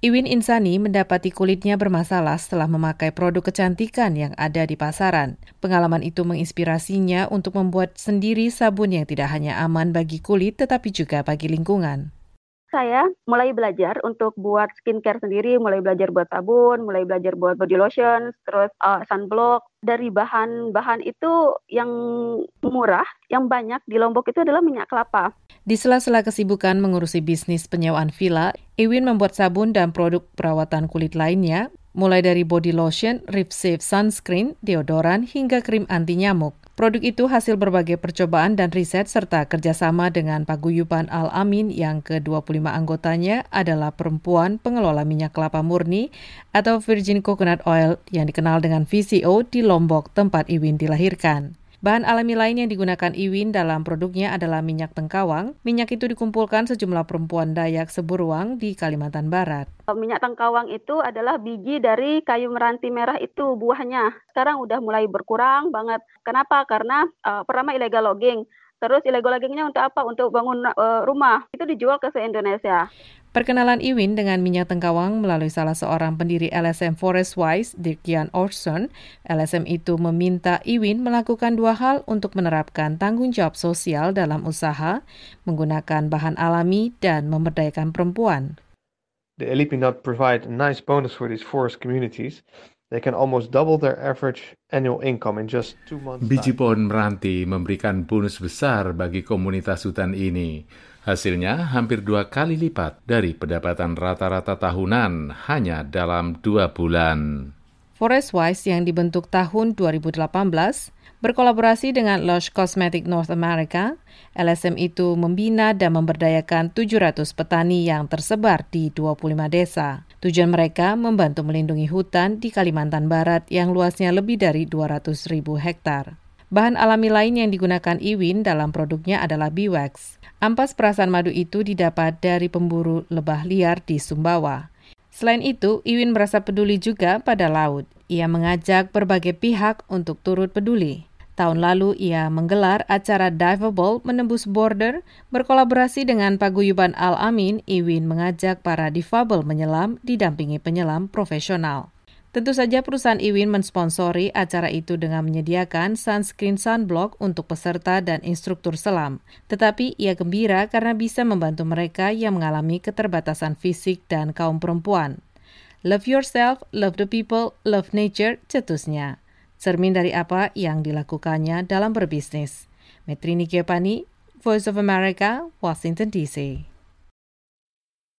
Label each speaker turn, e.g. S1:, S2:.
S1: Iwin Insani mendapati kulitnya bermasalah setelah memakai produk kecantikan yang ada di pasaran. Pengalaman itu menginspirasinya untuk membuat sendiri sabun yang tidak hanya aman bagi kulit tetapi juga bagi lingkungan
S2: saya mulai belajar untuk buat skincare sendiri, mulai belajar buat sabun, mulai belajar buat body lotion, terus uh, sunblock. Dari bahan-bahan itu yang murah, yang banyak di Lombok itu adalah minyak kelapa.
S1: Di sela-sela kesibukan mengurusi bisnis penyewaan villa, Iwin membuat sabun dan produk perawatan kulit lainnya, mulai dari body lotion, rip safe sunscreen, deodoran, hingga krim anti nyamuk. Produk itu hasil berbagai percobaan dan riset serta kerjasama dengan Paguyuban Al-Amin yang ke-25 anggotanya adalah perempuan pengelola minyak kelapa murni atau Virgin Coconut Oil yang dikenal dengan VCO di Lombok tempat Iwin dilahirkan. Bahan alami lain yang digunakan Iwin dalam produknya adalah minyak tengkawang. Minyak itu dikumpulkan sejumlah perempuan Dayak Seburuang di Kalimantan Barat.
S2: Minyak tengkawang itu adalah biji dari kayu meranti merah itu buahnya. Sekarang udah mulai berkurang banget. Kenapa? Karena uh, pertama illegal logging. Terus illegal loggingnya untuk apa? Untuk bangun uh, rumah. Itu dijual ke se-Indonesia.
S1: Perkenalan Iwin dengan minyak tengkawang melalui salah seorang pendiri LSM Forest Wise, Dirkian Orson. LSM itu meminta Iwin melakukan dua hal untuk menerapkan tanggung jawab sosial dalam usaha, menggunakan bahan alami, dan memberdayakan perempuan.
S3: The LEP nut provide a nice bonus for these forest communities. They can almost double their average annual income in just two months.
S4: Biji pohon meranti memberikan bonus besar bagi komunitas hutan ini. Hasilnya hampir dua kali lipat dari pendapatan rata-rata tahunan hanya dalam dua bulan.
S1: Forest Wise yang dibentuk tahun 2018 berkolaborasi dengan Lush Cosmetic North America, LSM itu membina dan memberdayakan 700 petani yang tersebar di 25 desa. Tujuan mereka membantu melindungi hutan di Kalimantan Barat yang luasnya lebih dari 200 ribu hektar. Bahan alami lain yang digunakan Iwin dalam produknya adalah beeswax. Ampas perasan madu itu didapat dari pemburu lebah liar di Sumbawa. Selain itu, Iwin merasa peduli juga pada laut. Ia mengajak berbagai pihak untuk turut peduli. Tahun lalu ia menggelar acara Diveable Menembus Border berkolaborasi dengan Paguyuban Al-Amin, Iwin mengajak para difabel menyelam didampingi penyelam profesional. Tentu saja perusahaan Iwin mensponsori acara itu dengan menyediakan sunscreen sunblock untuk peserta dan instruktur selam. Tetapi ia gembira karena bisa membantu mereka yang mengalami keterbatasan fisik dan kaum perempuan. Love yourself, love the people, love nature, cetusnya. Cermin dari apa yang dilakukannya dalam berbisnis. Metrini Giopani, Voice of America, Washington DC.